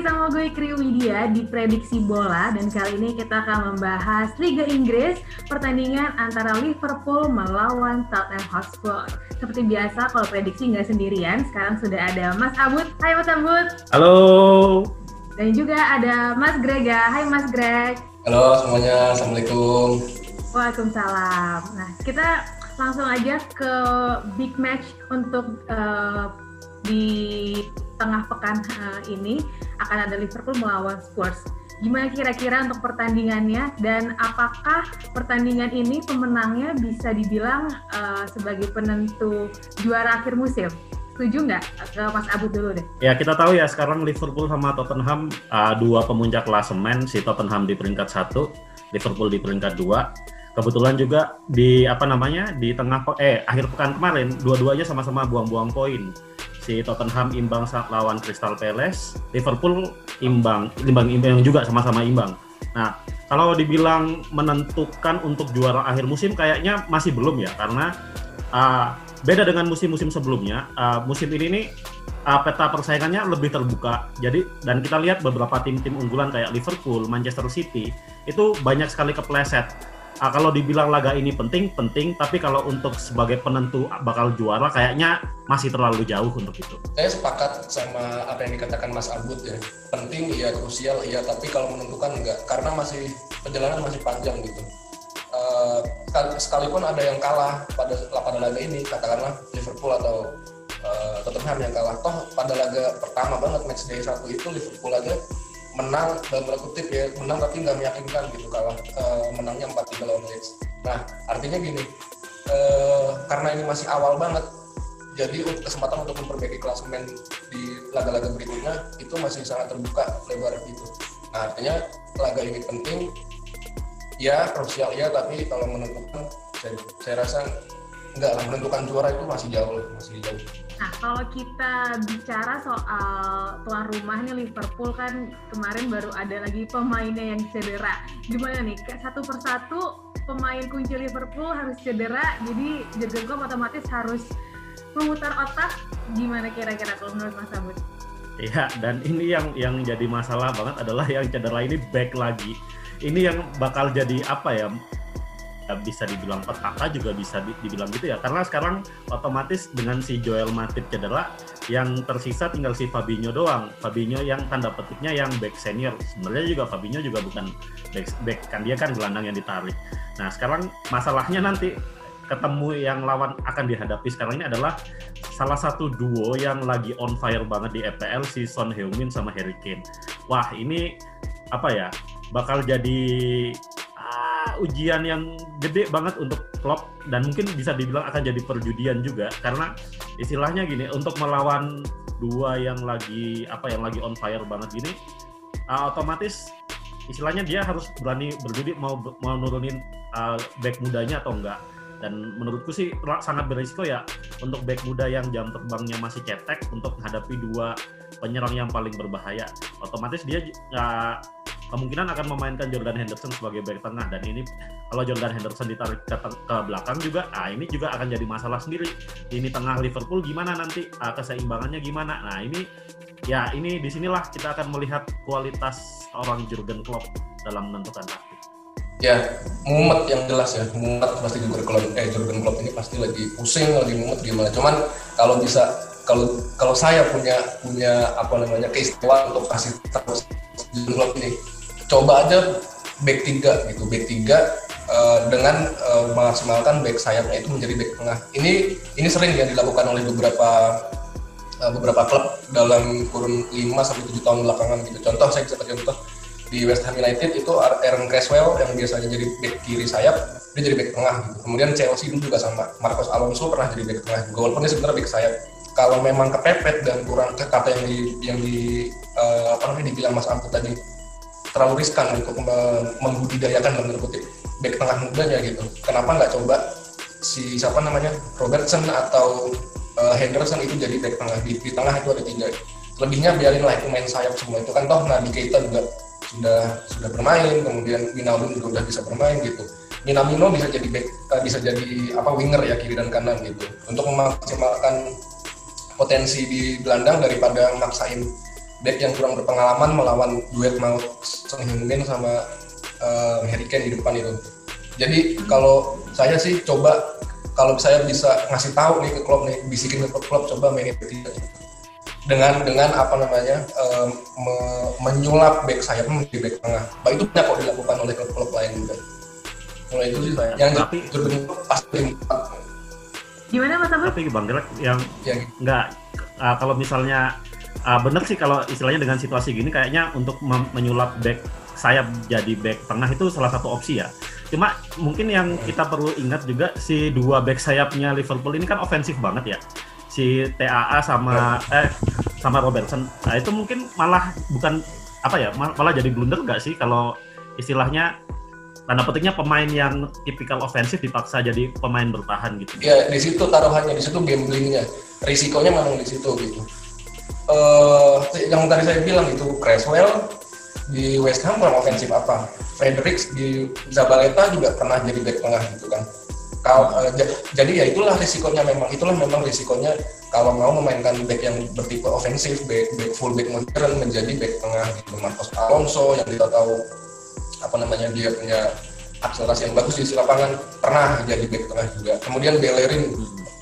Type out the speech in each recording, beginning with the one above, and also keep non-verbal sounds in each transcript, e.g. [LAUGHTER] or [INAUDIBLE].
lagi sama gue Kri Widya di Prediksi Bola dan kali ini kita akan membahas Liga Inggris pertandingan antara Liverpool melawan Tottenham Hotspur. Seperti biasa kalau prediksi nggak sendirian, sekarang sudah ada Mas Abud. Hai Mas Abud. Halo. Dan juga ada Mas Grega. Hai Mas Greg. Halo semuanya, Assalamualaikum. Waalaikumsalam. Nah, kita langsung aja ke big match untuk uh, di tengah pekan uh, ini akan ada Liverpool melawan Spurs. Gimana kira-kira untuk pertandingannya dan apakah pertandingan ini pemenangnya bisa dibilang uh, sebagai penentu juara akhir musim? Setuju nggak ke Mas Abu dulu deh? Ya kita tahu ya sekarang Liverpool sama Tottenham uh, dua pemuncak klasemen, si Tottenham di peringkat satu, Liverpool di peringkat dua kebetulan juga di apa namanya di tengah eh akhir pekan kemarin dua-duanya sama-sama buang-buang poin si Tottenham imbang saat lawan Crystal Palace Liverpool imbang imbang imbang juga sama-sama imbang. Nah kalau dibilang menentukan untuk juara akhir musim kayaknya masih belum ya karena uh, beda dengan musim-musim sebelumnya uh, musim ini nih uh, peta persaingannya lebih terbuka. Jadi dan kita lihat beberapa tim-tim unggulan kayak Liverpool Manchester City itu banyak sekali kepleset uh, kalau dibilang laga ini penting, penting, tapi kalau untuk sebagai penentu bakal juara kayaknya masih terlalu jauh untuk itu. Saya sepakat sama apa yang dikatakan Mas Abud ya. Penting iya, krusial iya, tapi kalau menentukan enggak, karena masih perjalanan masih panjang gitu. Uh, sekalipun ada yang kalah pada pada laga ini, katakanlah Liverpool atau uh, Tottenham yang kalah, toh pada laga pertama banget match day satu itu Liverpool aja menang dalam tanda ya menang tapi nggak meyakinkan gitu kalah uh, menangnya 4-3 lawan Leeds. Nah artinya gini uh, karena ini masih awal banget jadi kesempatan untuk memperbaiki klasemen di laga-laga berikutnya itu masih sangat terbuka lebar gitu. Nah artinya laga ini penting ya krusial ya tapi kalau menentukan saya, saya rasa enggak lah menentukan juara itu masih jauh masih jauh. Nah, kalau kita bicara soal tuan rumah nih Liverpool kan kemarin baru ada lagi pemainnya yang cedera. Gimana nih? Satu persatu pemain kunci Liverpool harus cedera, jadi Jurgen Klopp otomatis harus memutar otak. Gimana kira-kira kalau menurut Mas Abud? Iya, dan ini yang yang jadi masalah banget adalah yang cedera ini back lagi. Ini yang bakal jadi apa ya? Bisa dibilang petaka juga bisa dibilang gitu ya karena sekarang otomatis dengan si Joel Matip cedera yang tersisa tinggal si Fabinho doang Fabinho yang tanda petiknya yang back senior sebenarnya juga Fabinho juga bukan back, back kan dia kan gelandang yang ditarik nah sekarang masalahnya nanti ketemu yang lawan akan dihadapi sekarang ini adalah salah satu duo yang lagi on fire banget di EPL si Son Heung-min sama Harry Kane. Wah, ini apa ya? Bakal jadi ujian yang gede banget untuk Klopp dan mungkin bisa dibilang akan jadi perjudian juga. Karena istilahnya gini untuk melawan dua yang lagi apa yang lagi on fire banget gini uh, otomatis istilahnya dia harus berani berjudi mau mau nurunin uh, back mudanya atau enggak. Dan menurutku sih sangat berisiko ya untuk back muda yang jam terbangnya masih cetek untuk menghadapi dua penyerang yang paling berbahaya. Otomatis dia uh, kemungkinan akan memainkan Jordan Henderson sebagai back tengah. Dan ini kalau Jordan Henderson ditarik ke, ke belakang juga ah ini juga akan jadi masalah sendiri. Ini tengah Liverpool gimana nanti? Ah, keseimbangannya gimana? Nah ini ya ini di sinilah kita akan melihat kualitas orang Jurgen Klopp dalam menentukan taktik ya mumet yang jelas ya. Mumet pasti Jurgen Klopp eh Jurgen Klopp ini pasti lagi pusing lagi mumet gimana. Cuman kalau bisa kalau kalau saya punya punya apa namanya keistimewaan untuk kasih tahu Jurgen Klopp ini coba aja back tiga gitu. Back tiga uh, dengan uh, memaksimalkan back sayapnya itu menjadi back tengah. Ini ini sering ya dilakukan oleh beberapa uh, beberapa klub dalam kurun 5 sampai tujuh tahun belakangan gitu. Contoh saya bisa contoh. Di West Ham United itu Aaron Creswell yang biasanya jadi back kiri sayap dia jadi back tengah gitu. kemudian Chelsea juga sama. Marcos Alonso pernah jadi back tengah juga walaupun dia sebenarnya back sayap. Kalau memang kepepet dan kurang ke kata yang di yang di uh, apa namanya dibilang Mas Ampu tadi terlalu riskan untuk membudidayakan dalam kutip back tengah mudanya gitu. Kenapa nggak coba si siapa namanya Robertson atau uh, Henderson itu jadi back tengah di, di tengah itu ada tiga. Lebihnya biarin lah itu main sayap semua itu kan toh Nabi Keita juga sudah sudah bermain, kemudian Wijnaldum juga udah bisa bermain gitu. Minamino bisa jadi back, uh, bisa jadi apa winger ya kiri dan kanan gitu. Untuk memaksimalkan potensi di gelandang daripada maksain back yang kurang berpengalaman melawan duet Mount Son Heung-min sama uh, Harry Kane di depan itu. Jadi kalau saya sih coba kalau saya bisa ngasih tahu nih ke klub nih bisikin ke klub coba mainin ketiga dengan dengan apa namanya um, me, menyulap back sayap menjadi back tengah. Bah itu banyak kok dilakukan oleh klub-klub lain juga. Mulai itu sih saya. Yang tapi pasti Gimana Mas Abud? Tapi Bang Greg yang ya. nggak uh, kalau misalnya uh, bener sih kalau istilahnya dengan situasi gini kayaknya untuk menyulap back sayap jadi back tengah itu salah satu opsi ya. Cuma mungkin yang kita perlu ingat juga si dua back sayapnya Liverpool ini kan ofensif banget ya. Si TAA sama eh sama Robertson. Nah, itu mungkin malah bukan apa ya malah jadi blunder nggak sih kalau istilahnya tanda petiknya pemain yang tipikal ofensif dipaksa jadi pemain bertahan gitu. Ya di situ taruhannya, di situ gamblingnya, risikonya memang di situ gitu. Uh, yang tadi saya bilang itu Creswell di West Ham kurang ofensif apa? Fredericks di Zabaleta juga pernah jadi back tengah gitu kan. Kalo, uh, jadi ya itulah risikonya memang itulah memang risikonya kalau mau memainkan back yang bertipe ofensif, back, back full back modern menjadi back tengah gitu. Marcos Alonso yang kita tahu apa namanya dia punya akselerasi yang bagus di lapangan pernah jadi back tengah juga kemudian Bellerin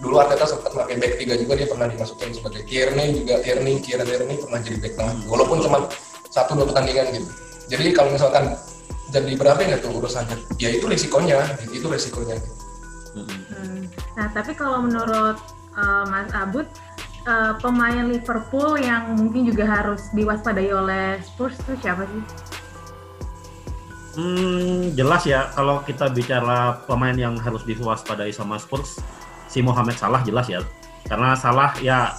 dulu Arteta sempat pakai back tiga juga dia pernah dimasukin sebagai Tierney juga. Tierney Kieran Tierney pernah jadi back tengah walaupun cuma satu dua pertandingan gitu. Jadi kalau misalkan jadi berapa nggak tuh urusannya? Ya itu risikonya itu risikonya. Hmm. nah tapi kalau menurut uh, Mas Abud uh, pemain Liverpool yang mungkin juga harus diwaspadai oleh Spurs itu siapa sih? Hmm, jelas ya kalau kita bicara pemain yang harus diwaspadai sama Spurs, si Mohamed Salah jelas ya. Karena Salah ya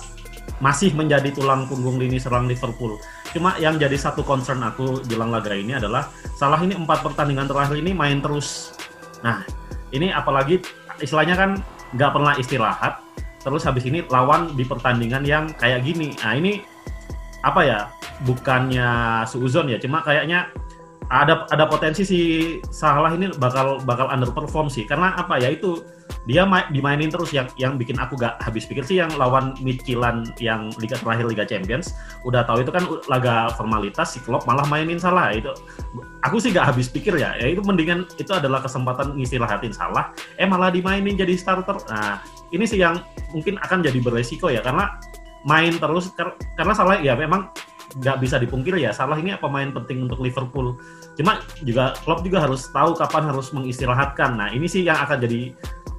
masih menjadi tulang punggung lini serang Liverpool. Cuma yang jadi satu concern aku jelang laga ini adalah Salah ini empat pertandingan terakhir ini main terus. Nah, ini apalagi istilahnya kan nggak pernah istirahat. Terus habis ini lawan di pertandingan yang kayak gini. Nah ini apa ya? Bukannya suuzon ya, cuma kayaknya ada ada potensi si Salah ini bakal bakal underperform sih. Karena apa ya itu dia ma dimainin terus. Yang yang bikin aku gak habis pikir sih yang lawan Midtjylland yang liga terakhir Liga Champions. Udah tahu itu kan laga formalitas si Klopp malah mainin Salah. Itu aku sih gak habis pikir ya. Ya itu mendingan itu adalah kesempatan ngistirahatin Salah. Eh malah dimainin jadi starter. Nah ini sih yang mungkin akan jadi beresiko ya. Karena main terus karena Salah ya memang nggak bisa dipungkir ya Salah ini pemain penting untuk Liverpool. Cuma juga Klopp juga harus tahu kapan harus mengistirahatkan. Nah ini sih yang akan jadi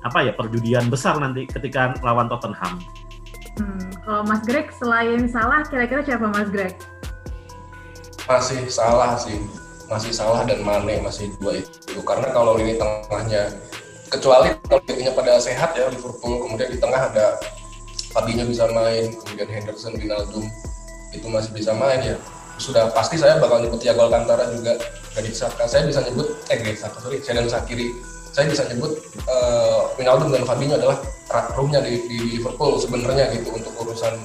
apa ya perjudian besar nanti ketika lawan Tottenham. Hmm, kalau Mas Greg selain Salah kira-kira siapa Mas Greg? Masih salah sih, masih salah dan Mane masih dua itu. Karena kalau ini tengahnya kecuali kalau itunya pada sehat ya Liverpool kemudian di tengah ada Fabinho bisa main kemudian Henderson Wijnaldum itu masih bisa main ya. Sudah pasti saya bakal nyebut Thiago Alcantara juga. Gadi Saka saya bisa nyebut eh Gadi Saka sorry saya dan Sakiri saya bisa nyebut uh, Wijnaldum dan Fabinho adalah roomnya di, di Liverpool sebenarnya gitu untuk urusan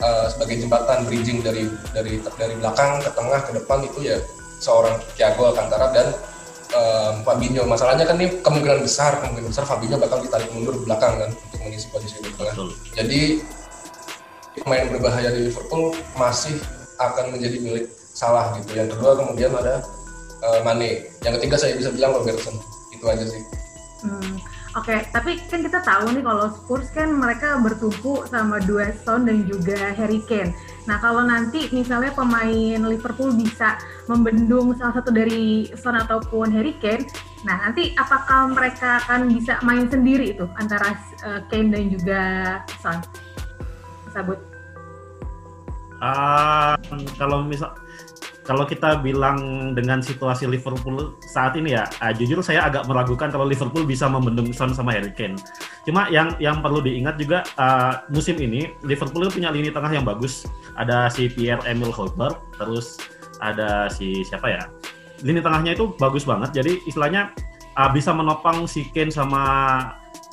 uh, sebagai jembatan bridging dari dari dari belakang ke tengah ke depan itu ya seorang Thiago Alcantara dan um, Fabinho. Masalahnya kan ini kemungkinan besar kemungkinan besar Fabinho bakal ditarik mundur ke belakang kan untuk mengisi posisi di tengah. Jadi pemain berbahaya di Liverpool masih akan menjadi milik Salah gitu. Yang kedua kemudian ada uh, Mane. Yang ketiga saya bisa bilang Robertson. Itu aja sih. Hmm. Oke, okay, tapi kan kita tahu nih kalau Spurs kan mereka bertumpu sama dua Son dan juga Harry Kane. Nah kalau nanti misalnya pemain Liverpool bisa membendung salah satu dari Son ataupun Harry Kane, nah nanti apakah mereka akan bisa main sendiri itu antara uh, Kane dan juga Son? Sabut. Uh, kalau misal kalau kita bilang dengan situasi Liverpool saat ini ya, uh, jujur saya agak meragukan kalau Liverpool bisa membendung Son sama Harry Kane. Cuma yang yang perlu diingat juga uh, musim ini Liverpool punya lini tengah yang bagus. Ada si Pierre Emil Højbjerg, terus ada si siapa ya? Lini tengahnya itu bagus banget. Jadi istilahnya uh, bisa menopang si Kane sama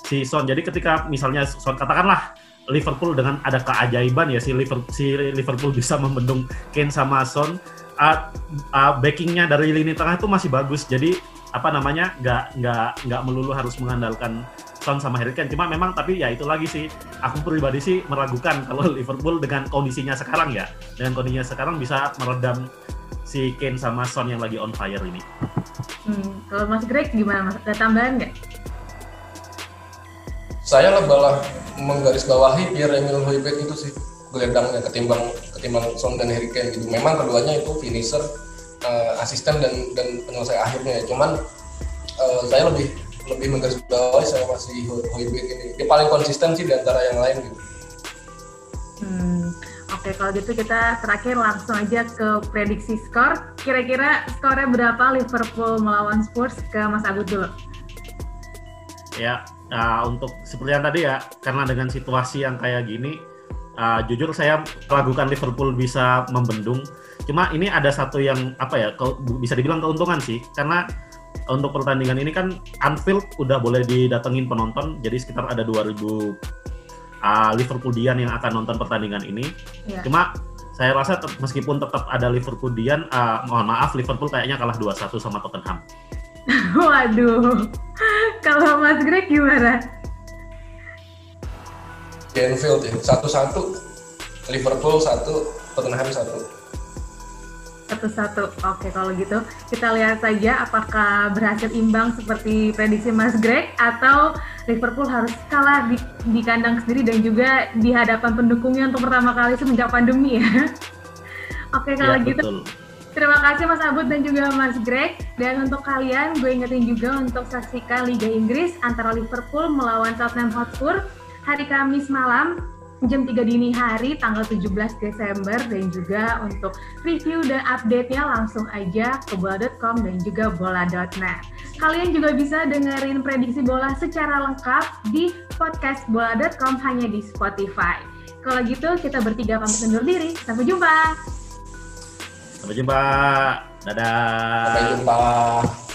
si Son. Jadi ketika misalnya Son katakanlah Liverpool dengan ada keajaiban ya si Liverpool, si Liverpool bisa membendung Kane sama Son. Uh, uh, backingnya dari lini tengah itu masih bagus. Jadi apa namanya nggak nggak nggak melulu harus mengandalkan Son sama Harry Kane. Cuma memang tapi ya itu lagi sih, aku pribadi sih meragukan kalau [LAUGHS] Liverpool dengan kondisinya sekarang ya, dengan kondisinya sekarang bisa meredam si Kane sama Son yang lagi on fire ini. Hmm, kalau Mas Greg gimana Mas? Ada tambahan nggak? Saya malah menggarisbawahi Pierre Emil Højbjerg itu sih gelandangnya ketimbang ketimbang Son dan Harry Kane gitu. Memang keduanya itu finisher, uh, asisten dan dan penyelesai akhirnya. Cuman uh, saya lebih lebih menggarisbawahi saya masih Højbjerg ini. Dia paling konsisten sih di antara yang lain gitu. Hmm, Oke, kalau gitu kita terakhir langsung aja ke prediksi skor. Kira-kira skornya berapa Liverpool melawan Spurs ke Mas Agut dulu? Ya, uh, untuk seperti yang tadi ya, karena dengan situasi yang kayak gini, uh, jujur saya meragukan Liverpool bisa membendung. Cuma ini ada satu yang apa ya, bisa dibilang keuntungan sih, karena untuk pertandingan ini kan Anfield udah boleh didatengin penonton, jadi sekitar ada 2000 uh, Liverpoolian yang akan nonton pertandingan ini. Yeah. Cuma saya rasa meskipun tetap ada Liverpoolian, uh, mohon maaf Liverpool kayaknya kalah 2-1 sama Tottenham. [LAUGHS] Waduh, kalau Mas Greg gimana? Anfield ya, satu-satu. Liverpool satu, Tottenham satu. Satu-satu. Oke, kalau gitu kita lihat saja apakah berhasil imbang seperti prediksi Mas Greg atau Liverpool harus kalah di, di kandang sendiri dan juga di hadapan pendukungnya untuk pertama kali semenjak pandemi ya. [LAUGHS] Oke, kalau ya, gitu. Betul Terima kasih Mas Abud dan juga Mas Greg. Dan untuk kalian, gue ingetin juga untuk saksikan Liga Inggris antara Liverpool melawan Tottenham Hotspur hari Kamis malam jam 3 dini hari tanggal 17 Desember dan juga untuk review dan update-nya langsung aja ke bola.com dan juga bola.net. Kalian juga bisa dengerin prediksi bola secara lengkap di podcast bola.com hanya di Spotify. Kalau gitu kita bertiga pamit undur diri. Sampai jumpa. Sampai jumpa. Dadah. Sampai jumpa.